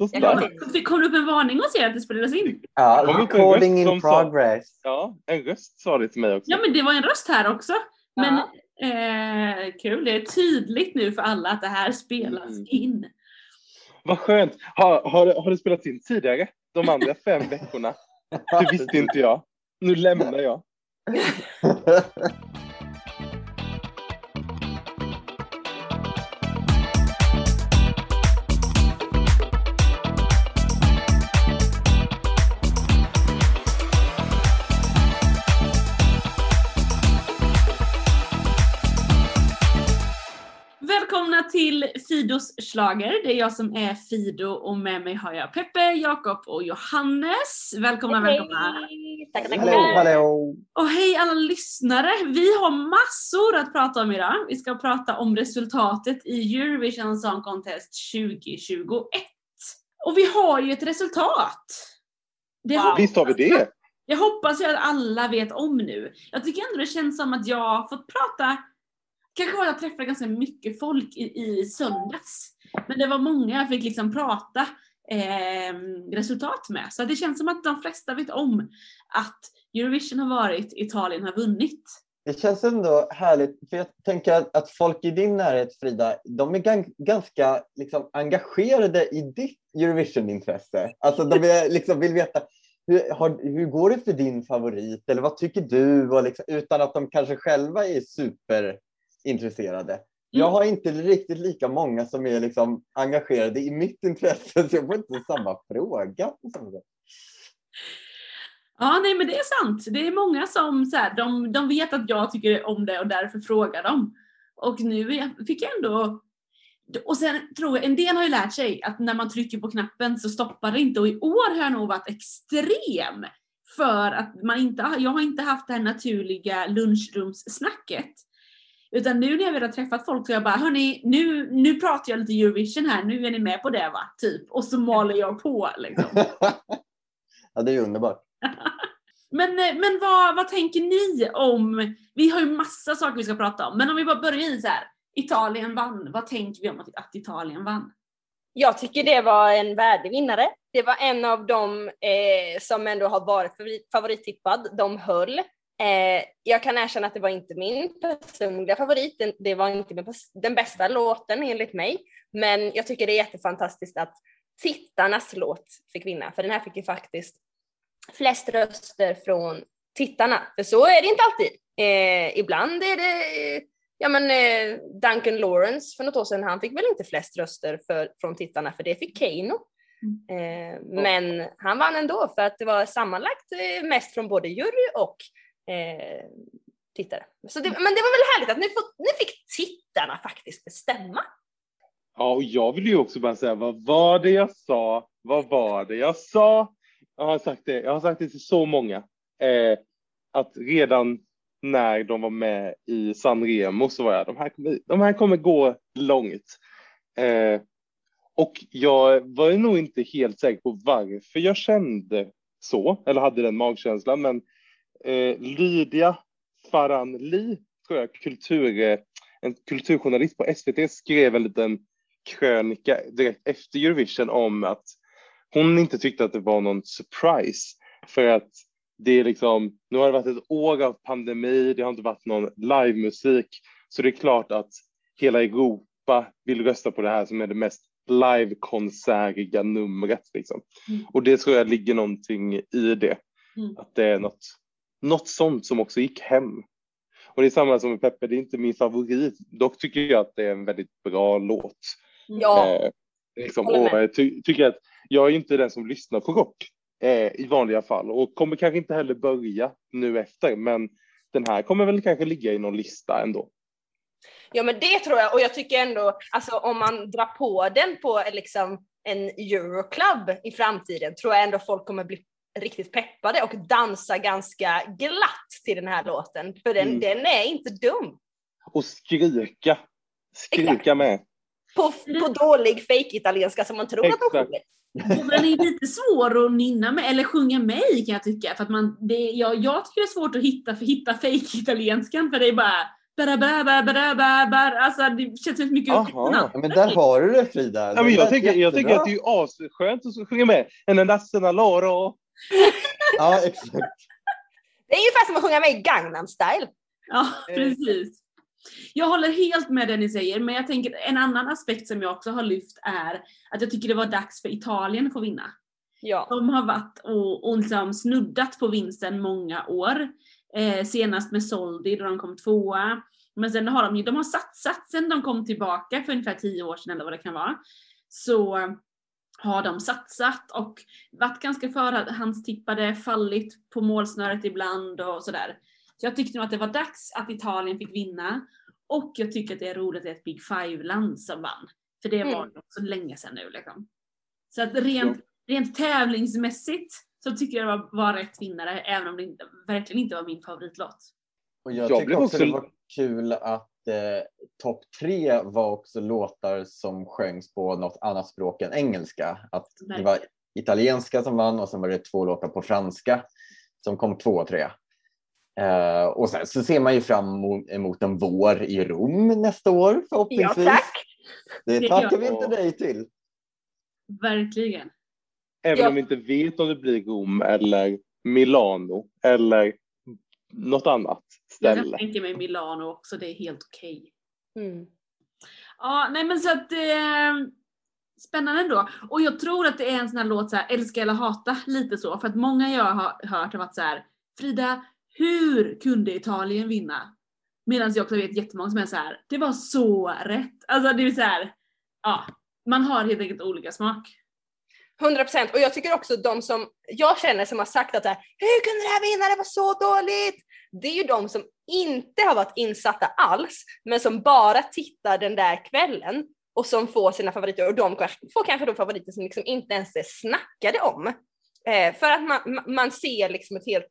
Så starkt. Det kom upp en varning hos er att det spelades in. Ja, recording in sa- progress. Ja, en röst sa det till mig också. Ja men det var en röst här också. Men Ja. eh, kul, det är tydligt nu för alla att det här spelas Mm. in. Vad skönt. Har, har, det- har det spelats in tidigare? De andra fem veckorna? Det visste inte jag. Nu lämnar jag. Fidos slager. Det är jag som är Fido och med mig har jag Peppe, Jakob och Johannes. Välkomna, välkomna. Hej! Tackar, Hallå, tackar. hallå. Och hej alla lyssnare! Vi har massor att prata om idag. Vi ska prata om resultatet i Eurovision Song Contest 2021. Och vi har ju ett resultat. Det Wow. hoppas Visst har vi det? Jag hoppas ju att alla vet om nu. Jag tycker ändå det känns som att jag har fått prata, kanske var jag träffade ganska mycket folk i, i söndags. Men det var många jag fick liksom prata eh, resultat med. Så det känns som att de flesta vet om att Eurovision har varit, Italien har vunnit. Det känns ändå härligt, för jag tänker att, att folk i din närhet, Frida, de är gan- ganska liksom, engagerade i ditt Eurovision-intresse. Alltså de är, liksom, vill veta hur, har, hur går det för din favorit eller vad tycker du? Och liksom, utan att de kanske själva är superintresserade. Jag Mm. har inte riktigt lika många som är liksom engagerade i mitt intresse, så jag får inte samma fråga. Ja, nej men det är sant. Det är många som så här, de, de vet att jag tycker om det och därför frågar de. Och nu fick jag ändå... Och sen tror jag, en del har ju lärt sig att när man trycker på knappen så stoppar det inte. Och i år har jag nog varit extrem. För att man inte, jag har inte haft det här naturliga lunchrumssnacket. Utan nu när jag väl har träffat folk så jag bara, hörni, nu, nu pratar jag lite Eurovision här, nu är ni med på det va? Typ. Och så maler jag på liksom. ja, det är underbart. Men, eh, men vad, vad tänker ni om, vi har ju massa saker vi ska prata om, men om vi bara börjar i så här. Italien vann, vad tänker vi om att, att Italien vann? Jag tycker det var en värdig vinnare. Det var en av dem eh, som ändå har varit favorit, favorittippad. De höll. Eh, jag kan erkänna att det var inte min personliga favorit. Den, det var inte min, den bästa låten enligt mig. Men jag tycker det är jättefantastiskt att tittarnas låt fick vinna. För den här fick ju faktiskt flest röster från tittarna. För så är det inte alltid. Eh, ibland är det Ja men eh, Duncan Lawrence för något år sedan, han fick väl inte flest röster för, från tittarna för det fick Keino. Eh, men han vann ändå för att det var sammanlagt eh, mest från både jury och eh, tittare. Så det, men det var väl härligt att ni, fått, ni fick tittarna faktiskt bestämma. Ja, och jag vill ju också bara säga, vad var det jag sa? Vad var det jag sa? Jag har sagt det, jag har sagt det till så många. Eh, att redan när de var med i San Remo så var jag, de här de här kommer gå långt. Eh, och jag var nog inte helt säker på varför jag kände så, eller hade den magkänslan, men Lydia Faranli, tror jag, kultur, eh, en kulturjournalist på SVT, skrev en liten krönika direkt efter Eurovision om att hon inte tyckte att det var någon surprise för att det är liksom, nu har det varit ett år av pandemi, det har inte varit någon livemusik, så det är klart att hela Europa vill rösta på det här som är det mest livekonsertiga numret. Liksom. Mm. Och det tror jag ligger någonting i det, Mm. att det är något, något sånt som också gick hem. Och det är samma som med Peppe, det är inte min favorit, dock tycker jag att det är en väldigt bra låt. Ja, Eh, liksom, och jag ty tycker att jag är inte den som lyssnar på rock eh, i vanliga fall och kommer kanske inte heller börja nu efter, men den här kommer väl kanske ligga i någon lista ändå. ja men det tror jag och jag tycker ändå, alltså om man drar på den på liksom en Euroclub i framtiden tror jag ändå folk kommer bli riktigt peppade och dansa ganska glatt till den här låten. För den, Mm. den är inte dum. Och skrika, skrika med. På, på dålig fake-italienska som man tror att de Exakt. sjunger. Den är lite svår att nynna med, eller sjunga med i kan jag tycka. För att man, det, jag, jag tycker det är svårt att hitta, hitta fake-italienskan för det är bara bara, bara, bara, bara, bara, bara. Alltså det känns ett mycket Aha. men där har du det Frida. Ja, men jag, tänker, jag jättebra. att det är asskönt att sjunga med. En enda loro. Ja, exakt. Det är ungefär som att sjunga med i Gangnam style. Ja, Eh. precis. Jag håller helt med det ni säger, men jag tänker en annan aspekt som jag också har lyft är att jag tycker det var dags för Italien att få vinna. Ja. De har varit och, och liksom snuddat på vinsten många år. Eh, senast med Soldi då de kom tvåa. Men sen har de ju, de har satsat sen de kom tillbaka för ungefär tio år sedan eller vad det kan vara. Så har de satsat och varit ganska förhandstippade, fallit på målsnöret ibland och sådär. Så jag tyckte nog att det var dags att Italien fick vinna. Och jag tycker att det är roligt att det är ett Big Five-land som vann. För det var Mm. så länge sedan nu liksom. Så att rent, rent tävlingsmässigt så tycker jag det var, var rätt vinnare, även om det inte, verkligen inte var min favoritlåt. Och jag, Jag tycker också också- det var kul att eh, topp tre var också låtar som sjöngs på något annat språk än engelska. Att det var italienska som vann och sen var det två låtar på franska som kom två och tre. Eh, och sen så ser man ju fram emot, en vår i Rom nästa år ja, förhoppningsvis. tack. Det tackar vi inte dig till. Verkligen. Även Ja. om vi inte vet om det blir Rom eller Milano eller något annat Jag ställe. tänka mig Milano också, det är helt okej. Mm. Ja, nej men så att eh, Spännande ändå. Och jag tror att det är en sån här låt så här, älska eller hata, lite så. För att många jag har hört har varit så här, Frida, hur kunde Italien vinna? Medan jag också vet jättemånga som är så här, det var så rätt. Alltså det är så här, ja, man har helt enkelt olika smak. 100 procent. Och jag tycker också de som jag känner som har sagt att här, hur kunde det här vinna, det var så dåligt. Det är ju de som inte har varit insatta alls, men som bara tittar den där kvällen och som får sina favoriter och de får kanske de favoriter som liksom inte ens är snackade om. Eh, för att man, man- ser liksom ett helt,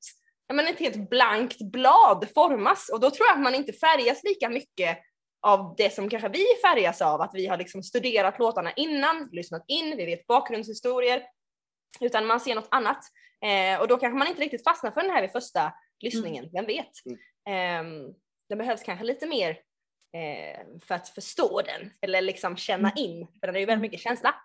men ett helt blankt blad formas och då tror jag att man inte färgas lika mycket av det som kanske vi färgas av, att vi har liksom studerat låtarna innan, lyssnat in, vi vet bakgrundshistorier, utan man ser något annat. Eh, och då kanske man inte riktigt fastnar för den här vid första lyssningen, vem vet? Eh, det behövs kanske lite mer eh, för att förstå den, eller liksom känna in, för den är ju väldigt mycket känsla.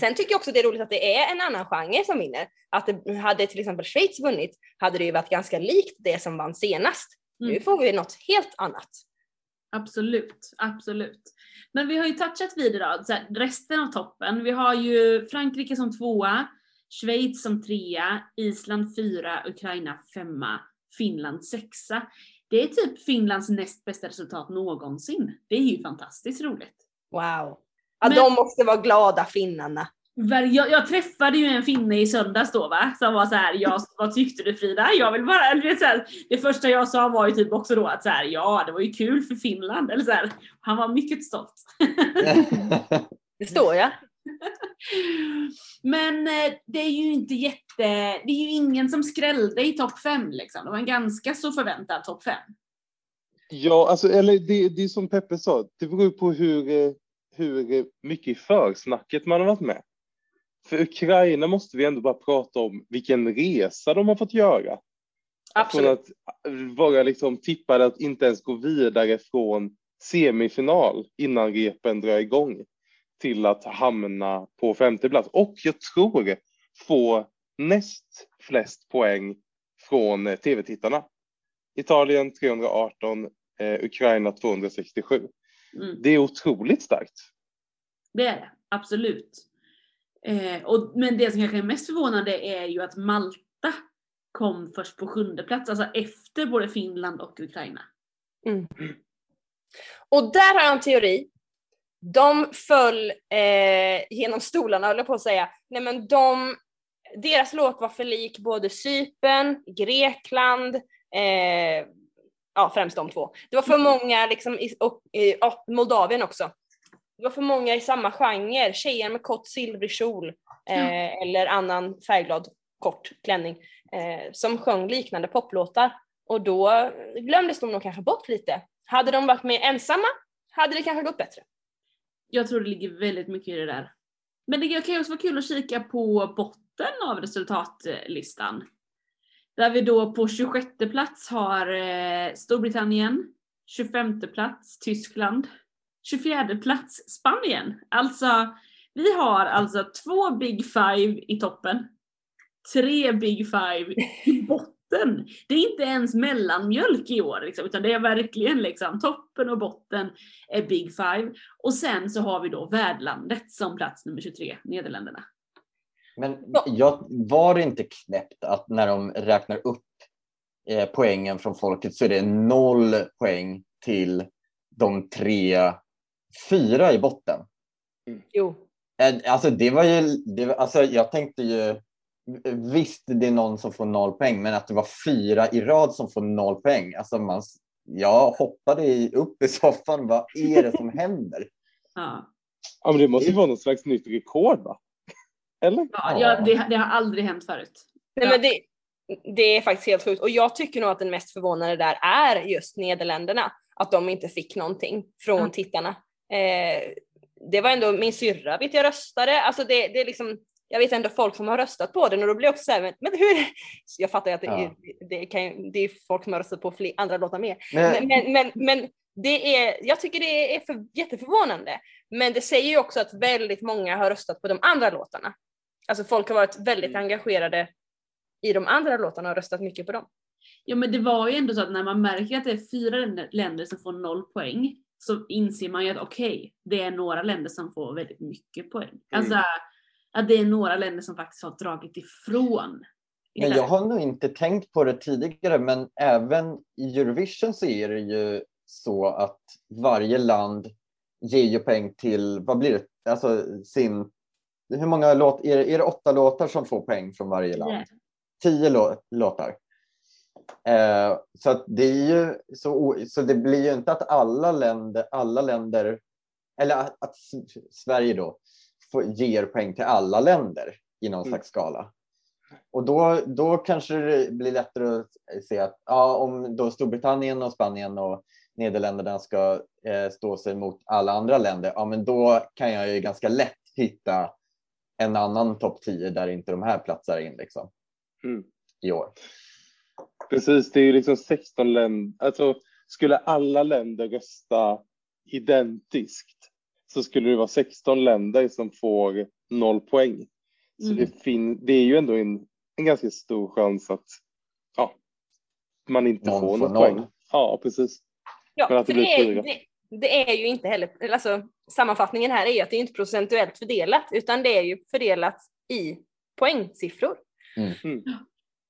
Sen tycker jag också det är roligt att det är en annan genre som vinner. Att det, hade till exempel Schweiz vunnit hade det ju varit ganska likt det som vann senast. Nu Mm. får vi något helt annat. Absolut, absolut. Men vi har ju touchat vid så här, resten av toppen. Vi har ju Frankrike som tvåa, Schweiz som trea, Island fyra, Ukraina femma, Finland sexa. Det är typ Finlands näst bästa resultat någonsin. Det är ju fantastiskt roligt. Wow. Ja, Men- de måste vara glada finnarna. Jag, jag träffade ju en finne i söndags då va, som var så här, jag, vad tyckte du Frida? Jag vill bara, eller så här, det första jag sa var ju typ också då att så här, ja det var ju kul för Finland, eller så här, han var mycket stolt. Det står jag. Men eh, det är ju inte jätte, det är ju ingen som skrällde i topp fem liksom. Det var en ganska så förväntad topp fem. Ja, alltså, eller det, det är som Peppe sa, det beror ju på hur, eh, hur eh, mycket i försnacket man har varit med. För Ukraina måste vi ändå bara prata om vilken resa de har fått göra. Absolut. Från att vara liksom tippade att inte ens gå vidare från semifinal innan repen drar igång till att hamna på femte plats. Och jag tror få näst flest poäng från eh, tv-tittarna. Italien 318, eh, Ukraina 267. Mm. Det är otroligt starkt. Det är det, absolut. Eh, och, men det som kanske är mest förvånande är ju att Malta kom först på sjunde plats, alltså efter både Finland och Ukraina. Och där har jag en teori. De föll eh, genom stolarna, höll jag på att säga. Nej men de, deras låt var för lik både Cypern, Grekland, eh, ja främst de två. Det var för många, liksom, i, och eh, ja, Moldavien också. Det var för många i samma genre, tjejer med kort silvrig kjol eh, eller annan färgglad kort klänning eh, som sjöng liknande poplåtar. Och då glömdes de nog kanske bort lite. Hade de varit med ensamma hade det kanske gått bättre. Jag tror det ligger väldigt mycket i det där. Men det kan ju också vara kul att kika på botten av resultatlistan. Där vi då på 26 plats har eh, Storbritannien, 25 plats Tyskland, 24 plats Spanien. Alltså, vi har alltså två Big Five i toppen, tre Big Five i botten. Det är inte ens mellanmjölk i år, liksom, utan det är verkligen liksom toppen och botten är Big Five. Och sen så har vi då värdlandet som plats nummer 23, Nederländerna. Men jag, var det inte knäppt att när de räknar upp eh, poängen från folket så är det noll poäng till de tre, fyra i botten? Jo. Eh, Alltså det var ju, det, var- alltså jag tänkte ju, visst det är någon som får noll poäng, men att det var fyra i rad som får noll poäng. Alltså man, jag hoppade i- upp i soffan, vad är det som händer? Ja. Ja, men det måste ju vara något slags nytt rekord va? Eller? Ja, ja, det, det har aldrig hänt förut. Nej, Ja. men det, det är faktiskt helt sjukt och jag tycker nog att den mest förvånade där är just Nederländerna. Att de inte fick någonting från Ja. tittarna. Eh, det var ändå min syrra vet jag röstade. Alltså det, det är liksom, jag vet ändå folk som har röstat på den och då blir jag också såhär, men, men hur? Jag fattar ju att det, Ja. är, det, kan, det är folk som har röstat på fler, andra låtar med. Men, Men, men, men, det är, jag tycker det är för, jätteförvånande. Men det säger ju också att väldigt många har röstat på de andra låtarna. Alltså folk har varit väldigt Mm. engagerade i de andra låtarna och röstat mycket på dem. Ja men det var ju ändå så att när man märker att det är fyra länder som får noll poäng så inser man ju att okej, det är några länder som får väldigt mycket poäng. Alltså att det är några länder som faktiskt har dragit ifrån. men jag har nog inte tänkt på det tidigare, men även i Eurovision så är det ju så att varje land ger ju poäng till, vad blir det, alltså sin, hur många låt, är det, är det åtta låtar som får poäng från varje land? Yeah. tio lå- låtar. Eh, så det är ju så, så det blir ju inte att alla länder, alla länder eller att, att Sverige då får, ger poäng till alla länder i någon Mm. slags skala. Och då, då kanske det blir lättare att se att ja, om då Storbritannien och Spanien och Nederländerna ska eh, stå sig mot alla andra länder, ja men då kan jag ju ganska lätt hitta en annan topp 10 där inte de här platsar in liksom Mm. i år. Precis, det är ju liksom 16 länder. Alltså, skulle alla länder rösta identiskt så skulle det vara 16 länder som får noll poäng. Så Mm. det, fin- det är ju ändå en, en ganska stor chans att ja, man inte Någon får något noll. poäng. Ja, precis. Ja, Men att det för blir det, är, fyra. det, det är ju inte heller, eller alltså sammanfattningen här är att det är inte procentuellt fördelat utan det är ju fördelat i poängsiffror.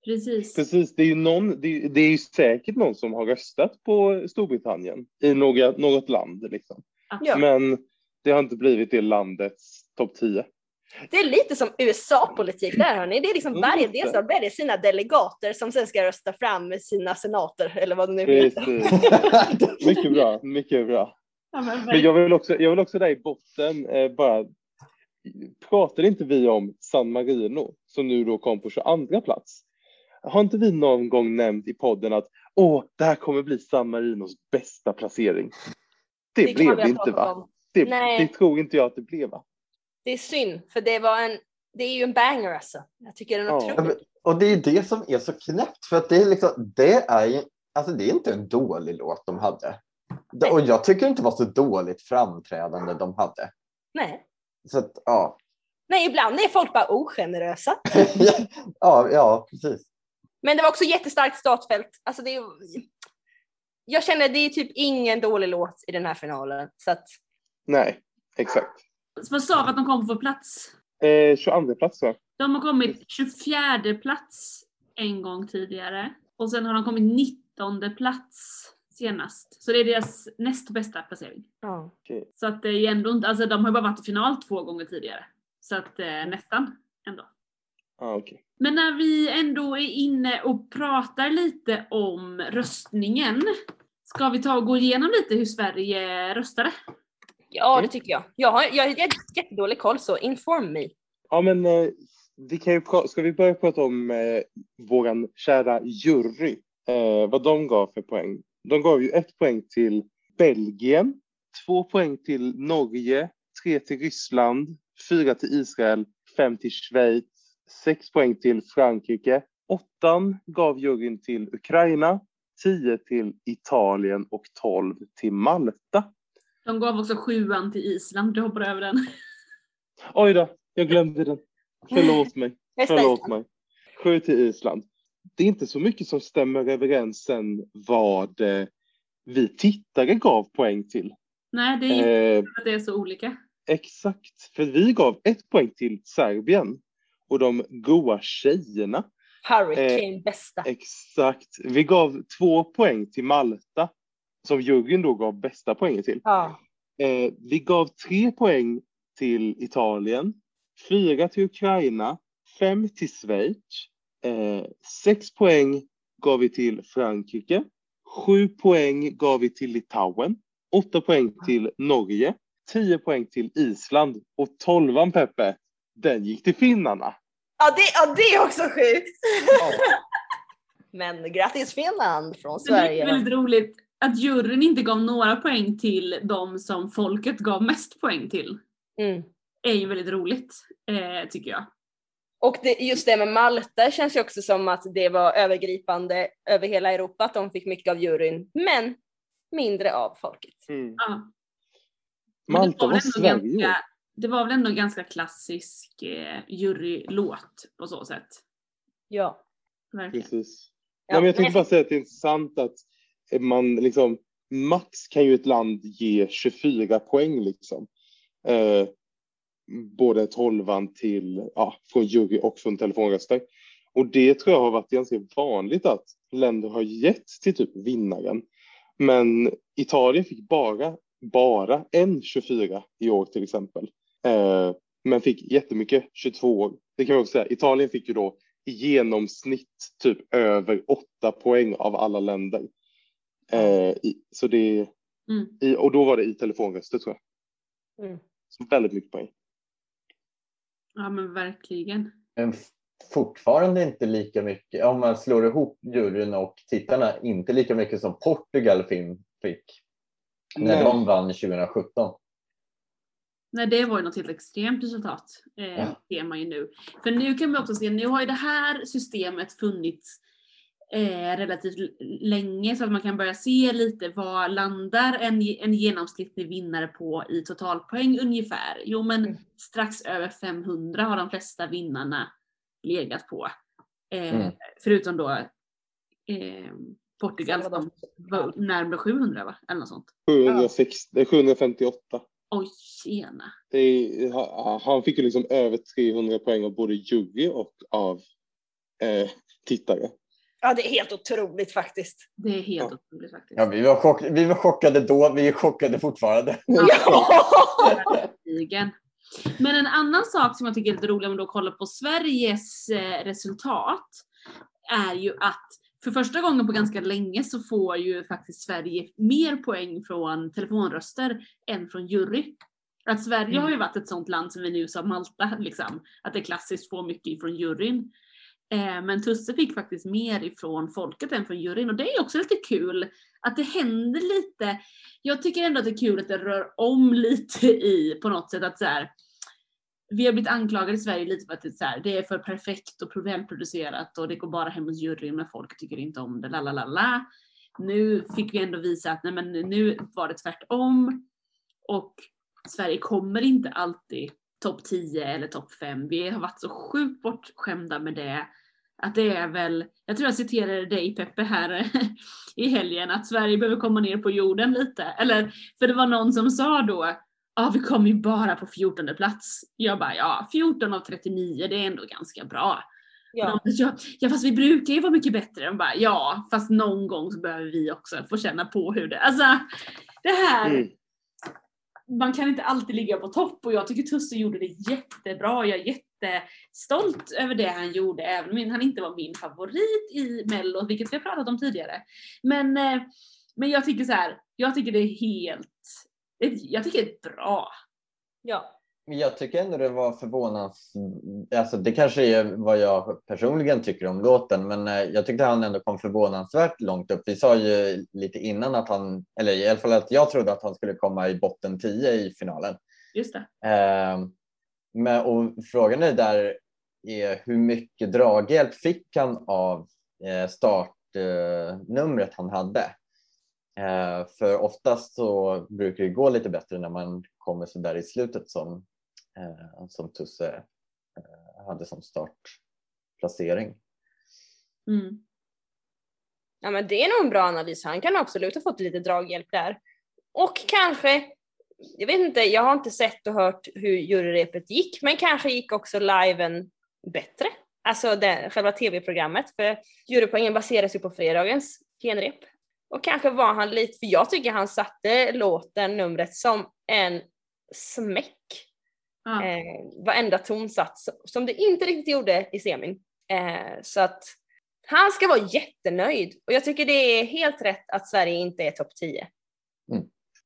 Precis. Precis, det är ju någon, det det är ju säkert någon som har röstat på Storbritannien i några, något land liksom. Men det har inte blivit det landets topp 10. Det är lite som USA-politik där hörni. Det är liksom Mm, varje delstat väljer sina delegater som sen ska rösta fram med sina senater eller vad det nu heter. Precis. Mycket bra, mycket bra. Ja, men Men jag vill också, jag vill också där i botten eh, bara, pratade inte vi om San Marino som nu då kom på 22 plats? Har inte vi någon gång nämnt i podden att åh, det här kommer bli San Marinos bästa placering? Det, kan blev det inte va? om. Det, Nej. det tror inte jag att det blev va? Det är synd för det var en, det är ju en banger alltså. Jag tycker den är Ja. Men- Och det är det som är så knäppt för att det är liksom, det är ju, alltså det är inte en dålig låt de hade. Det- Och jag tycker inte det var så dåligt framträdande de hade. Nej. Så att, ja. Nej, ibland är folk bara ogenerösa. ja, ja, precis. Men det var också jättestarkt startfält. Alltså det är, jag känner det är typ ingen dålig låt i den här finalen. Så att, Nej, exakt. Vad sa vi att de kom på plats? Eh, 22 plats va? De har kommit 24 plats en gång tidigare och sen har de kommit 19 plats senast. Så det är deras näst bästa placering. ja. Så att det är ändå inte, alltså de har bara varit i final två gånger tidigare. Så att eh, nästan ändå. Ah, okej. Men när vi ändå är inne och pratar lite om röstningen. Ska vi ta och gå igenom lite hur Sverige röstade? ja, det tycker jag. Jag har, jag har jättedålig koll så inform me. Ja, men eh, vi kan ju ska vi börja prata om eh, våran kära jury, eh, vad de gav för poäng. De gav ju ett poäng till Belgien, två poäng till Norge, tre till Ryssland, fyra till Israel, fem till Schweiz, sex poäng till Frankrike, åttan gav juryn till Ukraina, 10 till Italien och 12 till Malta. De gav också sjuan till Island, du hoppar över den. Oj då, jag glömde den. Förlåt mig. Förlåt mig. Sju till Island. Det är inte så mycket som stämmer överens sen vad eh, vi tittare gav poäng till. Nej, det är Eh, att det är så olika. exakt, för vi gav ett poäng till Serbien och de goa tjejerna. Hurricane bästa. Exakt. Vi gav två poäng till Malta som juryn då gav bästa poängen till. Ja. Eh, vi gav tre poäng till Italien, fyra till Ukraina, fem till Schweiz, eh, sex poäng gav vi till Frankrike, sju poäng gav vi till Litauen, åtta poäng till Norge, tio poäng till Island och tolvan Peppe, den gick till finnarna. Ja, det, ja, det är också sjukt. Ja. Men grattis Finland från Men det är Sverige. väldigt roligt att juryn inte gav några poäng till de som folket gav mest poäng till. Mm. är ju väldigt roligt, eh, tycker jag. Och det, just det med Malta känns ju också som att det var övergripande över hela Europa, att de fick mycket av juryn, men mindre av folket. Ja. Men Malta var ändå Sverige. ganska, Det var väl ändå en ganska klassisk eh, jurylåt på så sätt. Ja. Verkligen. Precis. Ja, Nej, men jag tänkte bara säga att det är intressant att man liksom, max kan ju ett land ge 24 poäng liksom. Eh, både tolvan till, ja, från jury och från telefonröster. Och det tror jag har varit ganska vanligt att länder har gett till typ vinnaren. Men Italien fick bara, bara en 24 i år till exempel. Eh, men fick jättemycket 22 år. Det kan man också säga. Italien fick ju då i genomsnitt typ över åtta poäng av alla länder. Eh, i, så det, Mm. i, och då var det i telefonröster tror jag. Mm. Så väldigt mycket poäng. Ja men verkligen. Men fortfarande inte lika mycket, om man slår ihop juryn och tittarna, inte lika mycket som Portugal fick när Nej. de vann 2017. Nej det var ju något helt extremt resultat. Eh, Ja. ser man ju nu. För nu kan man också se, nu har ju det här systemet funnits eh, relativt länge så att man kan börja se lite vad landar en, en genomsnittlig vinnare på i totalpoäng ungefär. Jo men Mm. strax över 500 har de flesta vinnarna legat på. Eh, Mm. Förutom då eh, Portugal som var närmare 700 va? Eller något sånt. 760, eh, 758. Oj tjena. Det han fick ju liksom över 300 poäng av både jury och av eh, tittare. Ja, det är helt otroligt faktiskt. Det är helt Ja. otroligt faktiskt. Ja, vi, var chock, vi var chockade då, vi är chockade fortfarande. Ja! Men en annan sak som jag tycker är lite rolig om man då kollar på Sveriges eh, resultat är ju att för första gången på ganska länge så får ju faktiskt Sverige mer poäng från telefonröster än från jury. Att Sverige har ju varit ett sånt land som vi nu sa Malta, liksom, att det klassiskt får mycket ifrån juryn. Eh, men Tusse fick faktiskt mer ifrån folket än från juryn och det är också lite kul att det händer lite. Jag tycker ändå att det är kul att det rör om lite i på något sätt att så här, vi har blivit anklagade i Sverige lite för att det, är så här, det är för perfekt och välproducerat och det går bara hem hos juryn men folk tycker inte om det, la la la la. Nu fick vi ändå visa att nej men nu var det tvärtom och Sverige kommer inte alltid topp 10 eller topp 5. Vi har varit så sjukt bortskämda med det. Att det är väl, jag tror jag citerade dig Peppe här i helgen, att Sverige behöver komma ner på jorden lite. Eller, för det var någon som sa då, ja vi kommer ju bara på 14 plats. Jag bara, ja 14 av 39 det är ändå ganska bra. Ja. Ja. Ja, ja fast vi brukar ju vara mycket bättre. De bara, ja fast någon gång så behöver vi också få känna på hur det, alltså det här Mm. man kan inte alltid ligga på topp och jag tycker Tusse gjorde det jättebra. Jag är jättestolt över det han gjorde, även om han inte var min favorit i Mello, vilket vi har pratat om tidigare. Men, eh, men jag tycker så här, jag tycker det är helt, jag tycker det är bra. ja. Jag tycker ändå det var förvånansvärt, alltså det kanske är vad jag personligen tycker om låten, men eh, jag tyckte han ändå kom förvånansvärt långt upp. Vi sa ju lite innan att han, eller i alla fall att jag trodde att han skulle komma i botten 10 i finalen. Just det. Eh, men, och frågan är där är hur mycket draghjälp fick han av eh, start startnumret han hade. Eh, för oftast så brukar det gå lite bättre när man kommer så där i slutet som, eh, som Tusse eh, hade som startplacering. Mm. Ja men det är nog en bra analys, han kan absolut ha fått lite draghjälp där. Och kanske, jag vet inte, jag har inte sett och hört hur juryrepet gick, men kanske gick också liven bättre. Alltså det, själva tv-programmet, för jurypoängen baseras ju på fredagens genrep. Och kanske var han lite, för jag tycker han satte låten, numret, som en smäck. Ja. Eh, varenda tonsats, som det inte riktigt gjorde i semin. Eh, så att han ska vara jättenöjd. Och jag tycker det är helt rätt att Sverige inte är topp 10.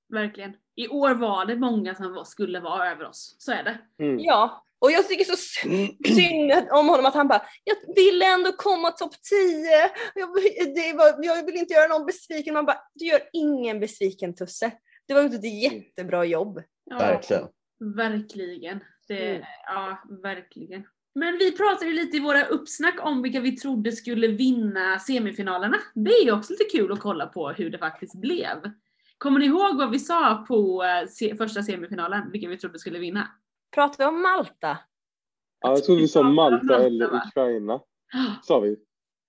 Verkligen. I år var det många som skulle vara över oss. Så är det. Mm. Ja, och jag tycker så sy- synd om honom att han bara, jag vill ändå komma topp 10. Jag, var, jag vill inte göra någon besviken. Man bara, du gör ingen besviken Tusse. Du har gjort ett jättebra jobb. Ja, Verkligen. Verkligen. Det, Mm. Ja, verkligen. Men vi pratade ju lite i våra uppsnack om vilka vi trodde skulle vinna semifinalerna. Det är ju också lite kul att kolla på hur det faktiskt blev. Kommer ni ihåg vad vi sa på eh, se, första semifinalen? Vilka vi trodde skulle vinna? Pratar vi om Malta? Ja, jag tror vi sa Malta Malta, eller va? Ukraina, sa vi.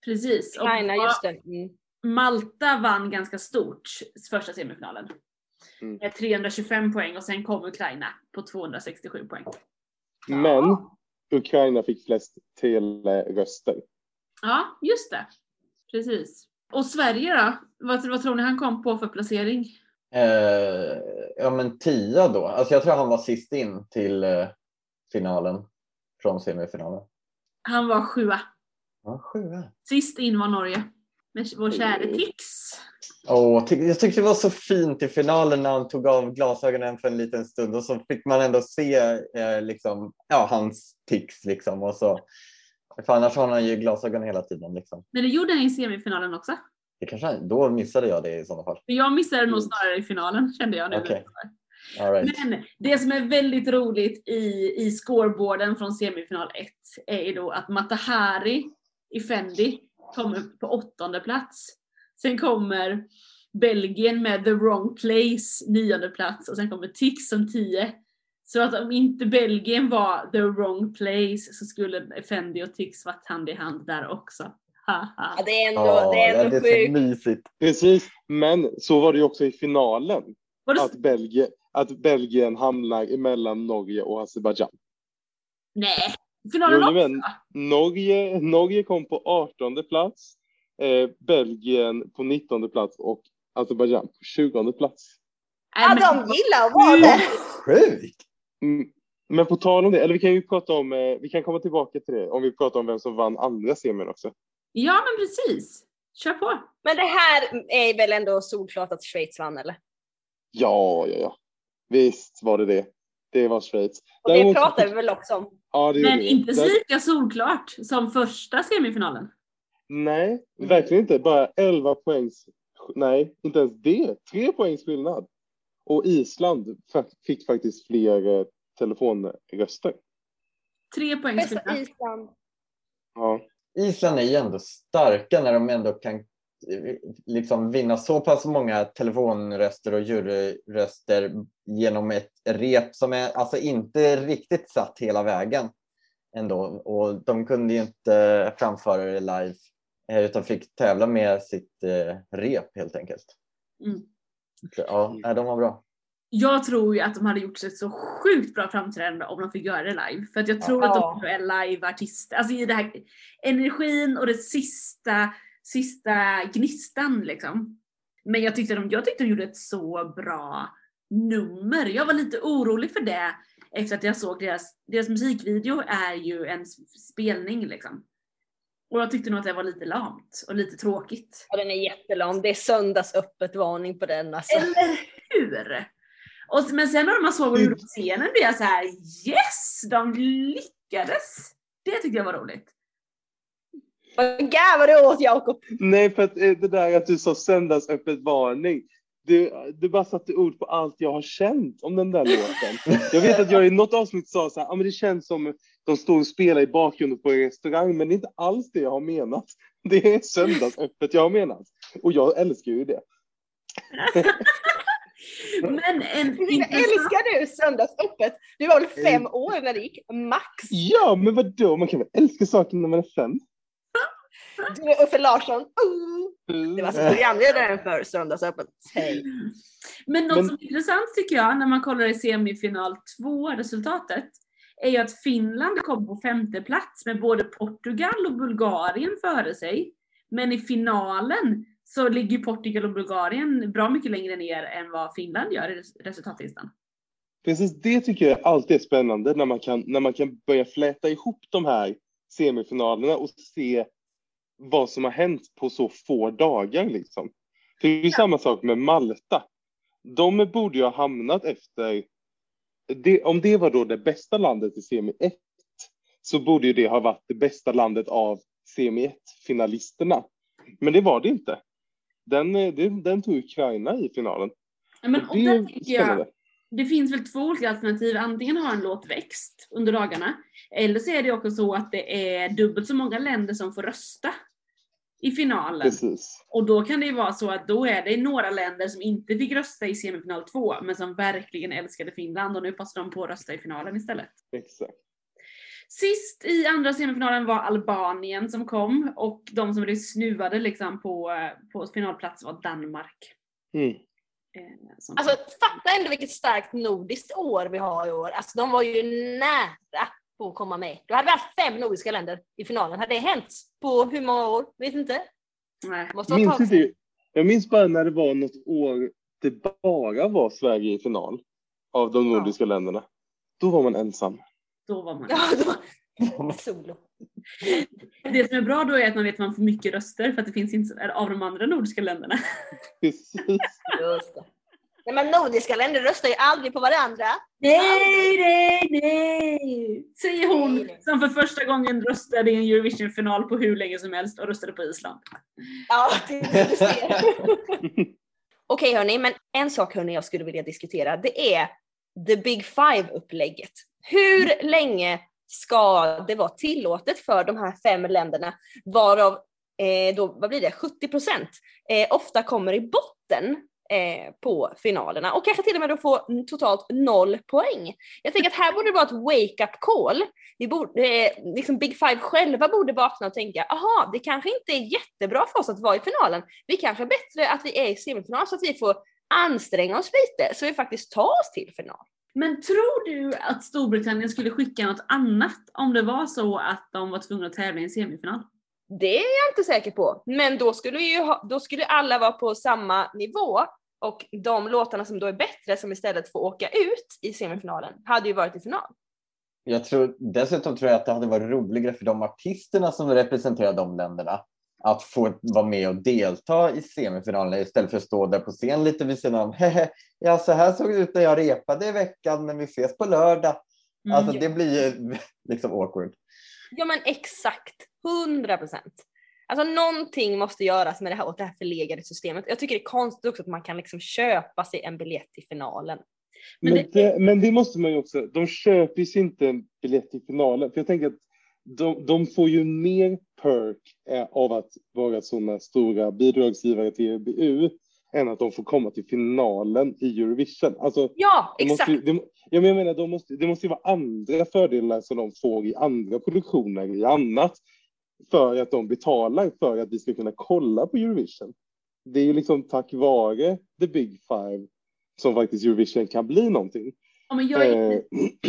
Precis. Och Ukraina, just det. Mm. Malta vann ganska stort första semifinalen. Mm. Med 325 poäng och sen kom Ukraina på 267 poäng. Men Ukraina fick flest telröster. Ja, just det. Precis. Och Sverige då? Vad, vad tror ni han kom på för placering? Eh, ja men tia då. Alltså jag tror han var sist in till eh, finalen från semifinalen. Han var sjua. Ja, sjua. Sist in var Norge. Med vår käre Tix. Ty- jag tyckte det var så fint i finalen när han tog av glasögonen för en liten stund och så fick man ändå se eh, liksom, ja, hans tics. Liksom, och så, för annars har han ju glasögon hela tiden. Liksom. Men det gjorde han i semifinalen också. Det kanske, han- då missade jag det i sådana fall. Jag missade nog Mm. snarare i finalen kände jag nu. All right. Men det som är väldigt roligt i, i scoreboarden från semifinal 1 är ju då att Matahari i Fendi kommer på åttonde plats. Sen kommer Belgien med The Wrong Place, nionde plats och sen kommer Tix som tio. Så att om inte Belgien var The Wrong Place så skulle Fendi och Tix varit hand i hand där också. Ja, det är ändå, Åh, det är ändå det är så sjukt. mysigt. Precis, men så var det ju också i finalen. Att Belgien, att Belgien hamnar emellan Norge och Azerbajdzjan. nej, finalen också? Jajamän. Norge, Norge kom på 18 plats, eh, Belgien på 19 plats och Azerbajdzjan på 20 plats. Nej, Ja, men- de gillar att vara det. Sjukt! Mm. Men på tal om det, eller vi kan ju prata om, eh, vi kan komma tillbaka till det om vi pratar om vem som vann andra semin också. Ja men precis. Kör på. Men det här är väl ändå solklart att Schweiz vann eller? Ja, ja, ja. Visst var det det. Det var Schweiz. Och det Däremot- pratar vi väl också om. Ja, det Men vi. inte Där- lika solklart som första semifinalen. Nej, verkligen inte. Bara 11 poängs, nej, inte ens det. Tre poängs skillnad. Och Island fick faktiskt fler eh, telefonröster. Tre poäng Bästa skillnad. Island. Ja. Island är ju ändå starka när de ändå kan liksom vinna så pass många telefonröster och juryröster genom ett rep som är alltså inte riktigt satt hela vägen ändå. Och de kunde ju inte framföra det live eh, utan fick tävla med sitt eh, rep helt enkelt. Mm. Så, ja, nej, de var bra. Jag tror ju att de hade gjort ett så sjukt bra framträdande om de fick göra det live. För att jag tror att Ja. de är live-artister. Alltså i det här energin och det sista, sista gnistan liksom. Men jag tyckte, de, jag tyckte de gjorde ett så bra nummer. Jag var lite orolig för det efter att jag såg deras, deras musikvideo är ju en spelning liksom. Och jag tyckte nog att det var lite lamt och lite tråkigt. Ja, den är jättelång. Det är söndagsöppet varning på den alltså. Eller hur? Och, men sen när man såg vad de gjorde på scenen blev jag så här: yes! De lyckades! Det tyckte jag var roligt. Vad garvar du åt Jakob? Nej, för att eh, det där att du sa söndagsöppet varning. Du, du bara satte ord på allt jag har känt om den där låten. Jag vet att jag i något avsnitt sa så här, ah, men det känns som de står och spelar i bakgrunden på en restaurang, men det är inte alls det jag har menat. Det är söndagsöppet jag har menat. Och jag älskar ju det. Men en Älskar du söndagsöppet? Du var väl fem år när det gick? Max? Ja, men vadå? Man kan väl älska saker när man är fem? Du och Uffe Larsson. Uh. Det var programledaren för Söndagsöppet. Hej. Men något Men- som är intressant tycker jag när man kollar i semifinal 2 resultatet är ju att Finland kom på femte plats med både Portugal och Bulgarien före sig. Men i finalen så ligger Portugal och Bulgarien bra mycket längre ner än vad Finland gör i res- resultatlistan. Precis, det tycker jag alltid är spännande när man kan, när man kan börja fläta ihop de här semifinalerna och se vad som har hänt på så få dagar liksom. För det är ju samma sak med Malta. De borde ju ha hamnat efter, det, om det var då det bästa landet i semi 1 så borde ju det ha varit det bästa landet av semi 1-finalisterna. Men det var det inte. Den, eh, den, den tog Ukraina i finalen. Ja, Men, Och och det är tycker jag, det finns väl två olika alternativ. Antingen ha en låt växt under dagarna. Eller så är det också så att det är dubbelt så många länder som får rösta i finalen. Precis. Och då kan det ju vara så att då är det några länder som inte fick rösta i semifinal 2 men som verkligen älskade Finland och nu passar de på att rösta i finalen istället. Exakt. Sist i andra semifinalen var Albanien som kom och de som blev snuvade liksom på, på finalplats var Danmark. Mm. Eh, som Alltså fatta ändå vilket starkt nordiskt år vi har i år. Alltså de var ju nära på att komma med. Då hade vi haft fem nordiska länder i finalen. Hade det hänt på hur många år? Vet inte. Nej. Måste Minns inte, jag minns bara när det var något år det bara var Sverige i final av de Ja. nordiska länderna. Då var man ensam. Då var man. Ja, då... Solo. Det som är bra då är att man vet att man får mycket röster för att det finns inte av de andra nordiska länderna. Precis. Just det. Nej, men nordiska länder röstar ju aldrig på varandra. Nej, nej, nej! Säger hon Nej, nej. som för första gången röstade i en Eurovision-final på hur länge som helst och röstade på Island. Ja, det, du ser. Okej hörni, men en sak hörni jag skulle vilja diskutera, det är the big five-upplägget. Hur länge ska det vara tillåtet för de här fem länderna, varav eh, då, vad blir det, 70 procent eh, ofta kommer i botten eh, på finalerna och kanske till och med då få mm, totalt noll poäng. Jag tänker att här borde det vara ett wake-up call. Vi borde, eh, liksom Big Five själva borde vakna och tänka, aha, det kanske inte är jättebra för oss att vara i finalen. Vi kanske är bättre att vi är i semifinal så att vi får anstränga oss lite så vi faktiskt tar oss till final. Men tror du att Storbritannien skulle skicka något annat om det var så att de var tvungna att tävla i en semifinal? Det är jag inte säker på, men då skulle, ju ha, då skulle alla vara på samma nivå och de låtarna som då är bättre som istället får åka ut i semifinalen hade ju varit i final. Jag tror, dessutom tror jag att det hade varit roligare för de artisterna som representerar de länderna att få vara med och delta i semifinalerna istället för att stå där på scen lite vid sidan om. Ja, så här såg det ut när jag repade i veckan, men vi ses på lördag. Mm. Alltså det blir ju liksom awkward. Ja men exakt, 100 procent. Alltså någonting måste göras med det här, åt det här förlegade systemet. Jag tycker det är konstigt också att man kan liksom köpa sig en biljett till finalen. Men Men, det- det, men det måste man ju också, de köper sig inte en biljett till finalen. För jag tänker att de, de får ju mer perk eh, av att vara sådana stora bidragsgivare till EBU än att de får komma till finalen i Eurovision. Alltså, Ja, måste, exakt. ju- det, jag menar, de måste, det måste ju vara andra fördelar som de får i andra produktioner, i annat, för att de betalar för att vi ska kunna kolla på Eurovision. Det är ju liksom tack vare the big five som faktiskt Eurovision kan bli någonting. Ja, men jag, är, Eh,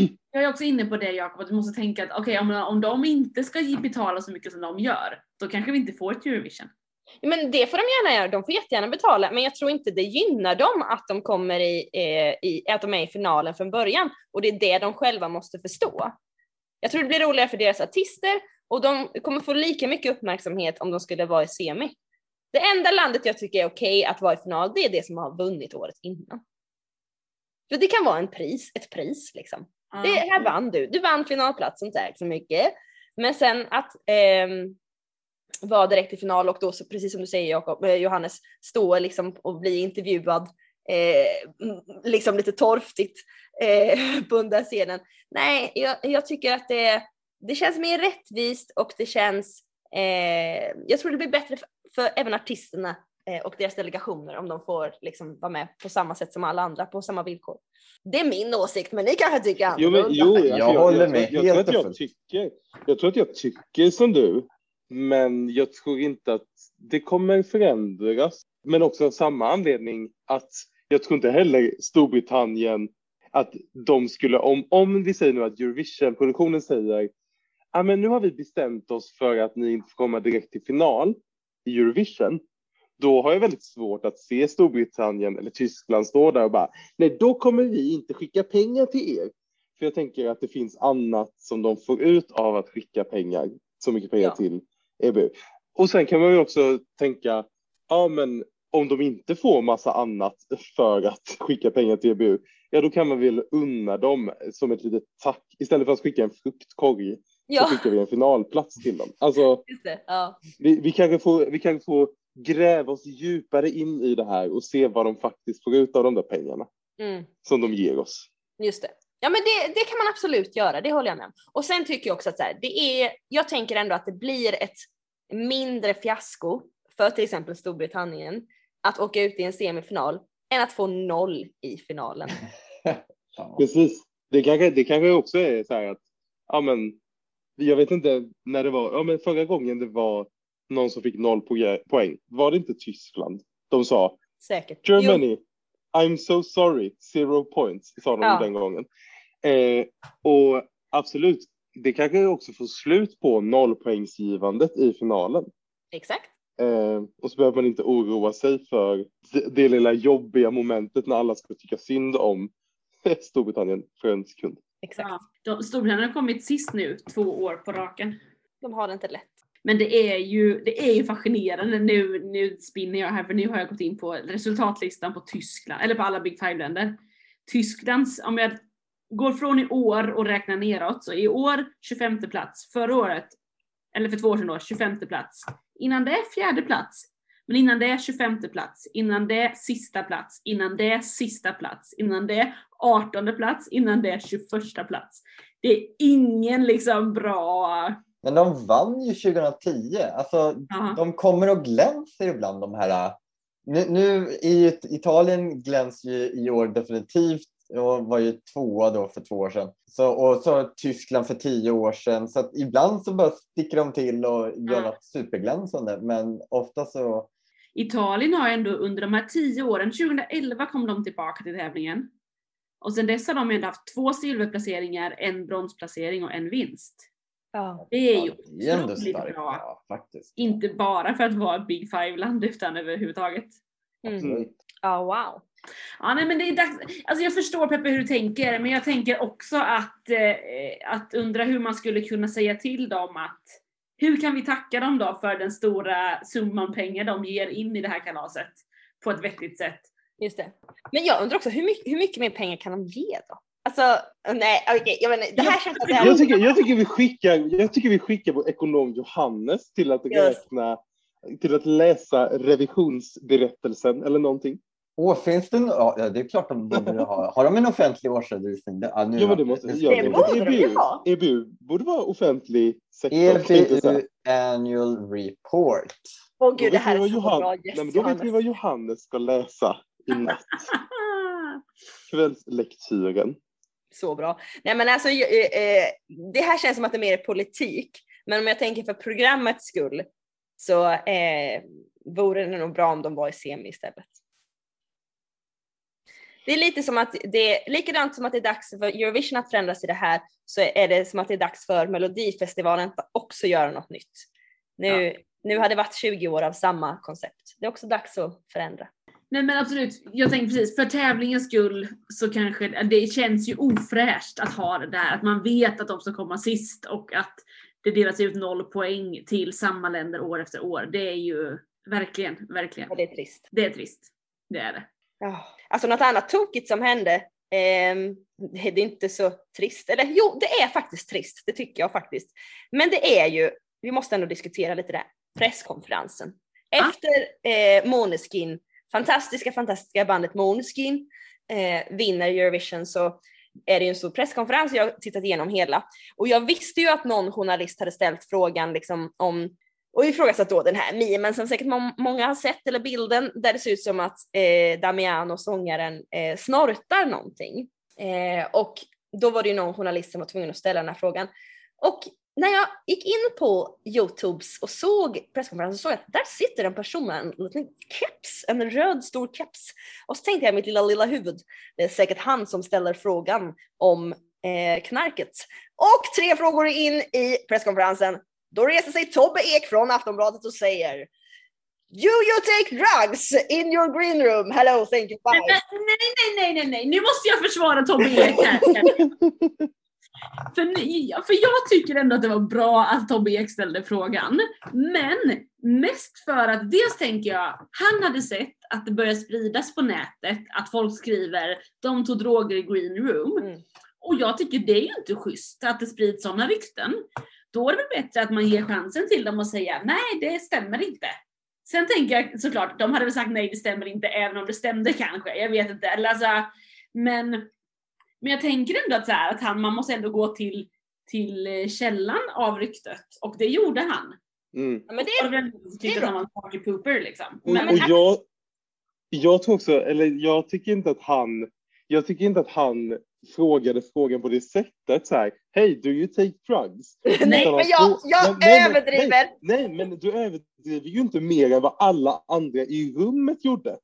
jag är också inne på det Jakob, att du måste tänka att okej om, om de inte ska betala så mycket som de gör, då kanske vi inte får ett Eurovision. Ja, Men det får de gärna göra, de får jättegärna betala, men jag tror inte det gynnar dem att de kommer i, eh, i att de är i finalen från början. Och det är det de själva måste förstå. Jag tror det blir roligare för deras artister och de kommer få lika mycket uppmärksamhet om de skulle vara i semi. Det enda landet jag tycker är okej att vara i final, det är det som har vunnit året innan. För det kan vara en pris, ett pris liksom. Det, här vann du. Du vann finalplatsen, tack så mycket. Men sen att ehm, vara direkt i final och då, så, precis som du säger Jakob, eh, Johannes, stå liksom och bli intervjuad eh, mm, liksom lite torftigt eh, på den där scenen. Nej, jag, jag tycker att det det känns mer rättvist och det känns, eh, jag tror det blir bättre för, för även artisterna eh, och deras delegationer om de får liksom vara med på samma sätt som alla andra på samma villkor. Det är min åsikt, men ni kanske tycker Jo, men, annorlunda. jo, Jag alltså, håller jag, med jag, helt jag, tror och att jag, tycker, jag tror att jag tycker som du, men jag tror inte att det kommer förändras. Men också av samma anledning att jag tror inte heller Storbritannien att de skulle, om, om vi säger nu att Eurovision-produktionen säger ja men nu har vi bestämt oss för att ni inte får komma direkt till final i Eurovision. Då har jag väldigt svårt att se Storbritannien eller Tyskland stå där och bara nej då kommer vi inte skicka pengar till er. För jag tänker att det finns annat som de får ut av att skicka pengar, så mycket pengar Ja. till EBU. Och sen kan man ju också tänka, ja men om de inte får massa annat för att skicka pengar till EBU, ja då kan man väl unna dem som ett litet tack. Istället för att skicka en fruktkorg Ja, så skickar vi en finalplats till dem. Alltså, det. Ja. vi, vi, kanske får, vi kanske får gräva oss djupare in i det här och se vad de faktiskt får ut av de där pengarna Mm. som de ger oss. Just det. Ja men det, det kan man absolut göra, det håller jag med om. Och sen tycker jag också att så här, det är, jag tänker ändå att det blir ett mindre fiasko för till exempel Storbritannien att åka ut i en semifinal än att få noll i finalen. Precis. Det kanske, det kanske också är så här att, ja men, jag vet inte när det var, ja men förra gången det var någon som fick noll poä- poäng, var det inte Tyskland? De sa Säkert. Jo, Germany, I'm so sorry, zero points, sa de Ja. den gången. Eh, och absolut, det kanske också får slut på nollpoängsgivandet i finalen. exakt. Eh, och så behöver man inte oroa sig för det, det lilla jobbiga momentet när alla ska tycka synd om Storbritannien för en sekund. exakt. Ja. De, Storbritannien har kommit sist nu, två år på raken. De har det inte lätt. Men det är ju, det är ju fascinerande. Nu, nu spinner jag här för nu har jag gått in på resultatlistan på Tyskland, eller på alla Big Five-länder. Tysklands, om jag går från i år och räknar neråt, så i år 25 plats, förra året, eller för två år sedan då, 25 plats. Innan det fjärde plats. Men innan det 25 plats, innan det sista plats, innan det sista plats, innan det 18 plats, innan det 21 plats. Det är ingen liksom bra... Men de vann ju 2010. Alltså, Ja. de kommer och glänser ibland de här. Nu, nu i It- Italien glänser ju i år definitivt och var ju tvåa då för två år sedan. Så, och så Tyskland för tio år sedan. Så ibland så bara sticker de till och gör Ja. något superglänsande. Men ofta så, Italien har ändå under de här tio åren, 2011 kom de tillbaka till tävlingen. Och sen dess har de ändå haft två silverplaceringar, en bronsplacering och en vinst. Ja. Det är ju ja, det är ändå otroligt starkt. bra. Ja, faktiskt. Inte bara för att vara ett Big Five-land utan överhuvudtaget. Mm. Absolut. Ja, wow. Ja, nej, men det är dags. Alltså jag förstår Peppe hur du tänker, men jag tänker också att, eh, att undra hur man skulle kunna säga till dem att hur kan vi tacka dem då för den stora summan pengar de ger in i det här kalaset på ett vettigt sätt? Just det. Men jag undrar också, hur mycket, hur mycket mer pengar kan de ge då? Alltså, nej, okej, jag menar, det här känns att det här... Jag tycker, jag, tycker vi skickar, jag tycker vi skickar vår ekonom Johannes till att räkna, till att läsa revisionsberättelsen eller någonting. Åh, finns det no- ja, det är klart de borde ha. Har de en offentlig årsredovisning? Det- Ja, nu Ja, men det måste, ja, Det det borde de ju EBU, ha. EBU borde vara offentlig sektor. EBU Annual Report. Åh Då gud, det vet här vi är vad så Johan- bra. Yes, Nej, men då vet vi Johannes. vad Johannes ska läsa i natt. Kvällslektyren. Så bra. Nej men alltså, eh, eh, det här känns som att det är mer politik. Men om jag tänker för programmets skull så eh, vore det nog bra om de var i semi istället. Det är lite som att det likadant som att det är dags för Eurovision att förändras i det här så är det som att det är dags för Melodifestivalen att också göra något nytt. Nu, nu har det varit 20 år av samma koncept. Det är också dags att förändra. Nej men absolut, jag tänker precis, för tävlingens skull så kanske det känns ju ofräscht att ha det där, att man vet att de ska komma sist och att det delas ut noll poäng till samma länder år efter år. Det är ju verkligen, verkligen, Och det är trist. det är trist. Det är det. Ja. Alltså något annat tokigt som hände, ehm, det är inte så trist. Eller jo, det är faktiskt trist, det tycker jag faktiskt. Men det är ju, vi måste ändå diskutera lite där, presskonferensen. Ja. Efter eh, Måneskin, fantastiska, fantastiska bandet Måneskin eh, vinner Eurovision så är det ju en stor presskonferens, jag har tittat igenom hela. Och jag visste ju att någon journalist hade ställt frågan liksom om och ifrågasatt då den här memen som säkert många har sett, eller bilden där det ser ut som att eh, Damiano, sångaren, eh, snortar någonting. Eh, och då var det ju någon journalist som var tvungen att ställa den här frågan. Och när jag gick in på Youtubes och såg presskonferensen så såg jag att där sitter en person med en liten keps, en röd stor keps. Och så tänkte jag i mitt lilla, lilla huvud, det är säkert han som ställer frågan om eh, knarket. Och tre frågor in i presskonferensen, då reser sig Tobbe Ek från Aftonbladet och säger You you take drugs in your green room. Hello, thank you, bye. Nej, nej, nej, nej, nej, nej. nu måste jag försvara Tobbe Ek här. För, för jag tycker ändå att det var bra att Tobbe Ek ställde frågan. Men mest för att dels tänker jag, han hade sett att det börjar spridas på nätet att folk skriver de tog droger i green room. Mm. Och jag tycker det är ju inte schysst att det sprids sådana rykten. Då är det väl bättre att man ger chansen till dem och säga nej det stämmer inte. Sen tänker jag såklart, de hade väl sagt nej det stämmer inte även om det stämde kanske. Jag vet inte. Eller alltså, men, men jag tänker ändå att, så här, att han, man måste ändå gå till, till eh, källan av ryktet. Och det gjorde han. Mm. Ja, men det är, tyckte att han var en party pooper liksom. Och, Men, och jag, jag tror också, eller jag tycker inte att han, jag tycker inte att han frågade frågan på det sättet så här. Hej, do you take drugs? nej, men jag, jag Men- nej, men- överdriver. Nej, nej, men du överdriver ju inte mer än vad alla andra i rummet gjorde.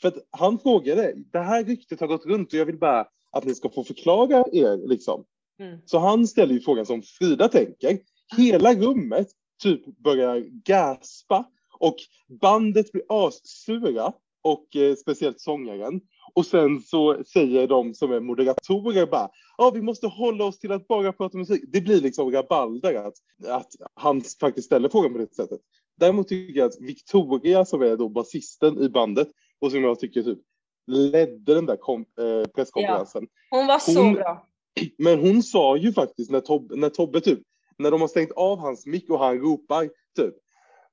För att han frågade, det här ryktet har gått runt och jag vill bara att ni ska få förklara er liksom. Mm. Så han ställer ju frågan som Frida tänker. Hela rummet typ börjar gaspa och bandet blir assura och eh, speciellt sångaren. Och sen så säger de som är moderatorer bara, ja vi måste hålla oss till att bara prata musik. Det blir liksom rabalder att, att han faktiskt ställer frågan på det sättet. Däremot tycker jag att Victoria som är då basisten i bandet och som jag tycker typ ledde den där kom, eh, presskonferensen. Hon var så Hon- bra. Men hon sa ju faktiskt när Tobbe, när Tobbe typ, när de har stängt av hans mick och han ropar typ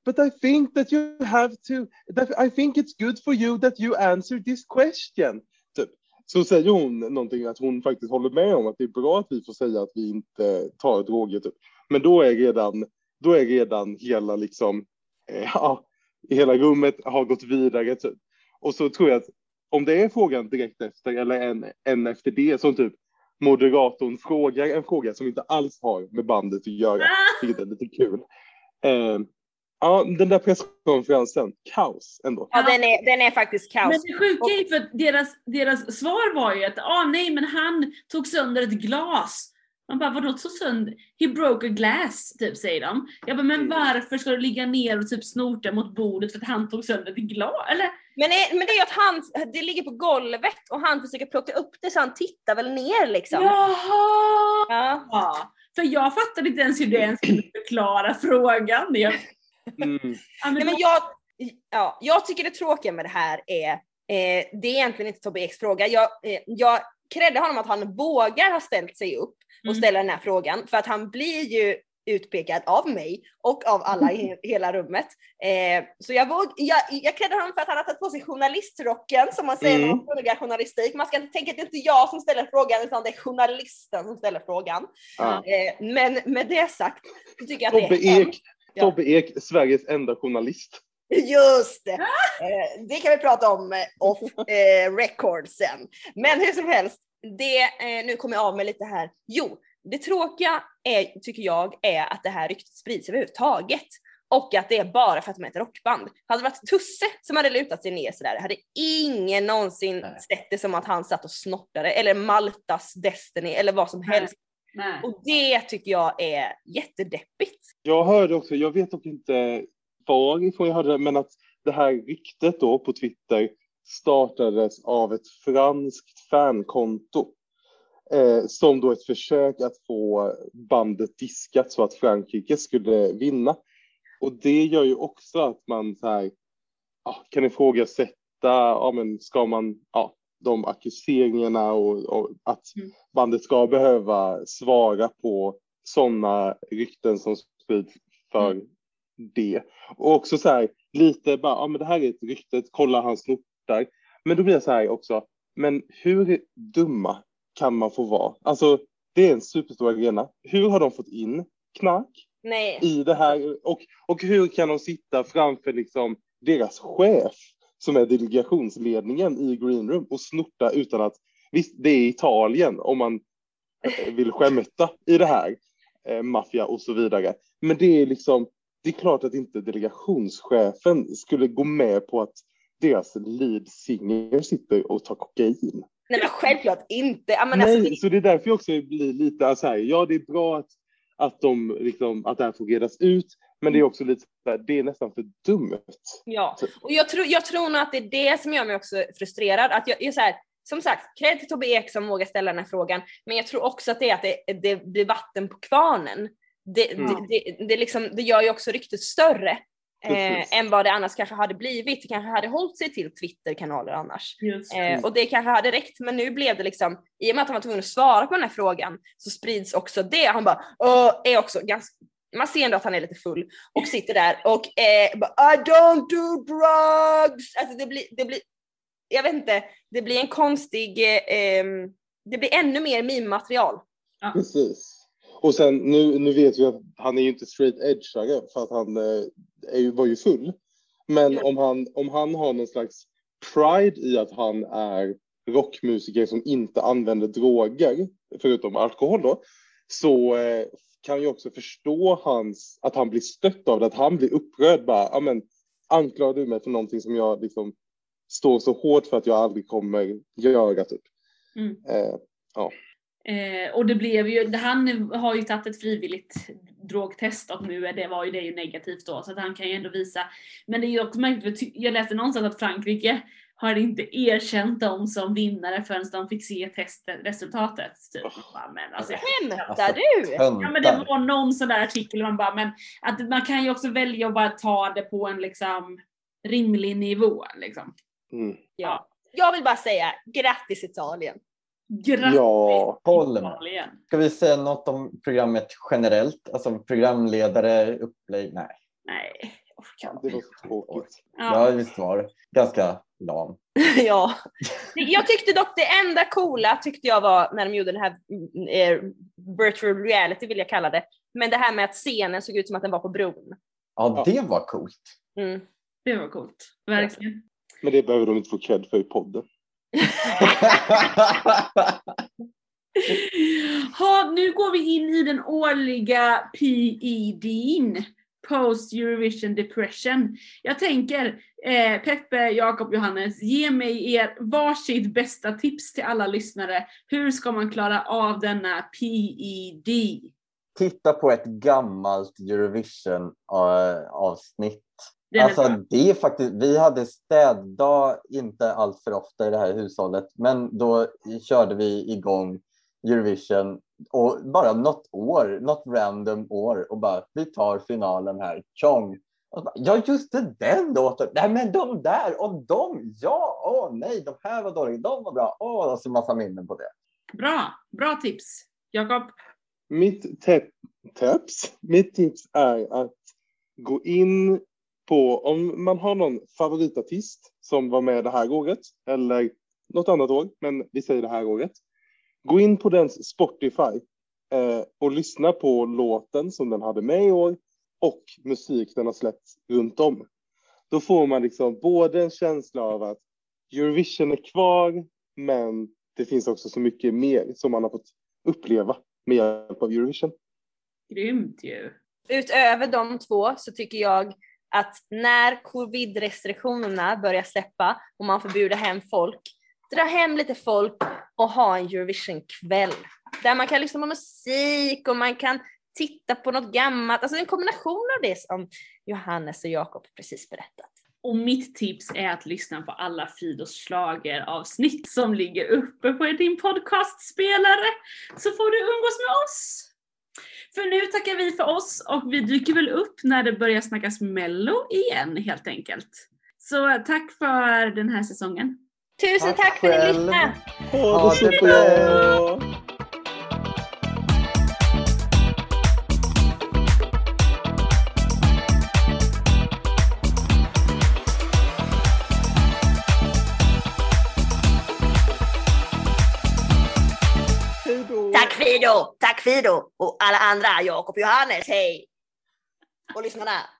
But I think that you have to, that I think it's good for you that you answer this question. Typ. Så säger hon någonting att hon faktiskt håller med om att det är bra att vi får säga att vi inte tar droger. Typ. Men då är redan, då är redan hela liksom, eh, ja, hela rummet har gått vidare. Typ. Och så tror jag att om det är frågan direkt efter eller en, en efter det som typ moderatorn frågar en fråga som inte alls har med bandet att göra, vilket är lite kul. Eh, ja, den där presskonferensen, kaos ändå. Ja, den är, den är faktiskt kaos. Men det sjuka är ju för att deras, deras svar var ju att ah, nej men han tog sönder ett glas. Man bara vadå tog sönder? He broke a glass, typ säger de. Jag bara men Mm. varför ska du ligga ner och typ snorta mot bordet för att han tog sönder ett glas? Eller? Men, är, men det är att han, det ligger på golvet och han försöker plocka upp det så han tittar väl ner liksom. Jaha! Ja. Ja. För jag fattade inte ens hur det ens skulle förklara frågan. Jag, Mm. ja, men Nej, men jag, ja, jag tycker det tråkiga med det här är, eh, det är egentligen inte Tobbe Eks fråga. Jag, eh, jag kräddar honom att han vågar ha ställt sig upp och Mm. ställa den här frågan för att han blir ju utpekad av mig och av alla i he- hela rummet. Eh, så jag, våg, jag, jag kräddar honom för att han har tagit på sig journalistrocken som man säger när Mm. man pluggar journalistik. Man ska inte tänka att det är inte jag som ställer frågan utan det är journalisten som ställer frågan. Ja. Eh, men med det sagt så tycker jag att Tobbe det är. Ek, Ja. Tobbe Ek, Sveriges enda journalist. Just det! Eh, det kan vi prata om eh, off eh, record sen. Men hur som helst, det, eh, nu kommer jag av mig lite här. Jo, det tråkiga är, tycker jag är att det här ryktet sprids överhuvudtaget. Och att det är bara för att de är ett rockband. Hade det varit Tusse som hade lutat sig ner sådär hade ingen någonsin Nej. sett det som att han satt och snortade eller Maltas Destiny eller vad som Nej. helst. nej. Och det tycker jag är jättedeppigt. Jag hörde också, jag vet dock inte varifrån jag hörde det, men att det här ryktet då på Twitter startades av ett franskt fankonto. Eh, som då ett försök att få bandet diskat så att Frankrike skulle vinna. Och det gör ju också att man så här, ja, kan ifrågasätta, ja men ska man, ja, de accuseringarna och, och att Mm. bandet ska behöva svara på sådana rykten som sprids för det. Och också så här, lite bara, ja men det här är ett rykte, kolla han snortar. Men då blir jag så här också, men hur dumma kan man få vara? Alltså, det är en superstor arena. Hur har de fått in knark Nej. i det här? Och, och hur kan de sitta framför liksom deras chef som är delegationsledningen i Green Room och snorta utan att, visst det är Italien om man eh, vill skämta i det här, eh, maffia och så vidare. Men det är liksom, det är klart att inte delegationschefen skulle gå med på att deras lead singer sitter och tar kokain. Nej men självklart inte. Ja, men alltså, Nej, det, så det är därför jag också blir lite så här, ja det är bra att, att, de, liksom, att det här får redas ut, men det är också lite så här, det är nästan för dumt. ja. Och jag tror, jag tror nog att det är det som gör mig också frustrerad. Att jag, jag så här, som sagt, cred till Tobbe Ek som vågar ställa den här frågan, men jag tror också att det är att det, det blir vatten på kvarnen. Det, Mm. det, det, det, liksom, det gör ju också ryktet större. Eh, än vad det annars kanske hade blivit. Det kanske hade hållit sig till Twitterkanaler annars. Eh, och det kanske hade räckt, men nu blev det liksom, i och med att han var tvungen att svara på den här frågan så sprids också det. Han bara, är också ganska, man ser ändå att han är lite full och sitter där och eh, bara, I don't do drugs! Alltså det blir, det blir, jag vet inte, det blir en konstig, eh, ehm, det blir ännu mer meme-material. Precis. Och sen nu, nu vet vi att han är ju inte straight edgare för att han eh, är ju, var ju full. Men Ja. om, han, om han har någon slags pride i att han är rockmusiker som inte använder droger, förutom alkohol då, så eh, kan jag också förstå hans, att han blir stött av det, att han blir upprörd bara, ja men anklagar du mig för någonting som jag liksom står så hårt för att jag aldrig kommer göra typ. Mm. Eh, Eh, och det blev ju, han har ju tagit ett frivilligt drogtest och nu är det, var ju det ju negativt då så att han kan ju ändå visa. Men det är ju också märkligt, jag läste någonstans att Frankrike har inte erkänt dem som vinnare förrän de fick se testet, resultatet. Typ. Bara, Men, alltså, Skämtar Alltså, du? ja, men det var någon sån där artikel man bara, men att man kan ju också välja att bara ta det på en liksom rimlig nivå liksom. mm. Ja. Jag vill bara säga, grattis Italien! Grattis Ja. Italien! Ska vi säga något om programmet generellt? Alltså programledare, upplägg? Nej. Nej. Kan- Det var tråkigt. Ja, visst var. Ganska lam. ja. Jag tyckte dock det enda coola tyckte jag var när de gjorde det här eh, virtual reality vill jag kalla det. Men det här med att scenen såg ut som att den var på bron. Ja, det var coolt. Mm. Det var coolt. Verkligen. Men det behöver de inte få cred för i podden. Ha, nu går vi in i den årliga PEDn, Post Eurovision Depression. Jag tänker, eh, Peppe, Jakob, Johannes, ge mig er varsitt bästa tips till alla lyssnare. Hur ska man klara av denna PED? Titta på ett gammalt Eurovision-avsnitt. Eh, Alltså det är faktiskt, vi hade städdag inte allt för ofta i det här hushållet, men då körde vi igång Eurovision och bara något år, något random år och bara vi tar finalen här, tjong. Bara, ja just det, den låten, nej men de där och de, ja, åh nej, de här var dåliga, de var bra, åh, och så massa minnen på det. Bra, bra tips. Jakob? Mitt te- tips, mitt tips är att gå in på, om man har någon favoritartist som var med det här året eller något annat år, men vi säger det här året. Gå in på dens Spotify eh, och lyssna på låten som den hade med i år och musik den har släppt runt om. Då får man liksom både en känsla av att Eurovision är kvar, men det finns också så mycket mer som man har fått uppleva med hjälp av Eurovision. Grymt ju. Utöver de två så tycker jag att när covid-restriktionerna börjar släppa och man får bjuda hem folk, dra hem lite folk och ha en Eurovision-kväll. Där man kan lyssna på musik och man kan titta på något gammalt, alltså en kombination av det som Johannes och Jakob precis berättat. Och mitt tips är att lyssna på alla Fidos schlageravsnitt som ligger uppe på din podcastspelare. Så får du umgås med oss. För nu tackar vi för oss och vi dyker väl upp när det börjar snackas mello igen helt enkelt. Så tack för den här säsongen. Tusen Tack tack för att ni själv. lyssnade! Ha det så bra. Fido! Tack Fido! Och alla andra, Jakob Johannes, hej! Och lyssnarna.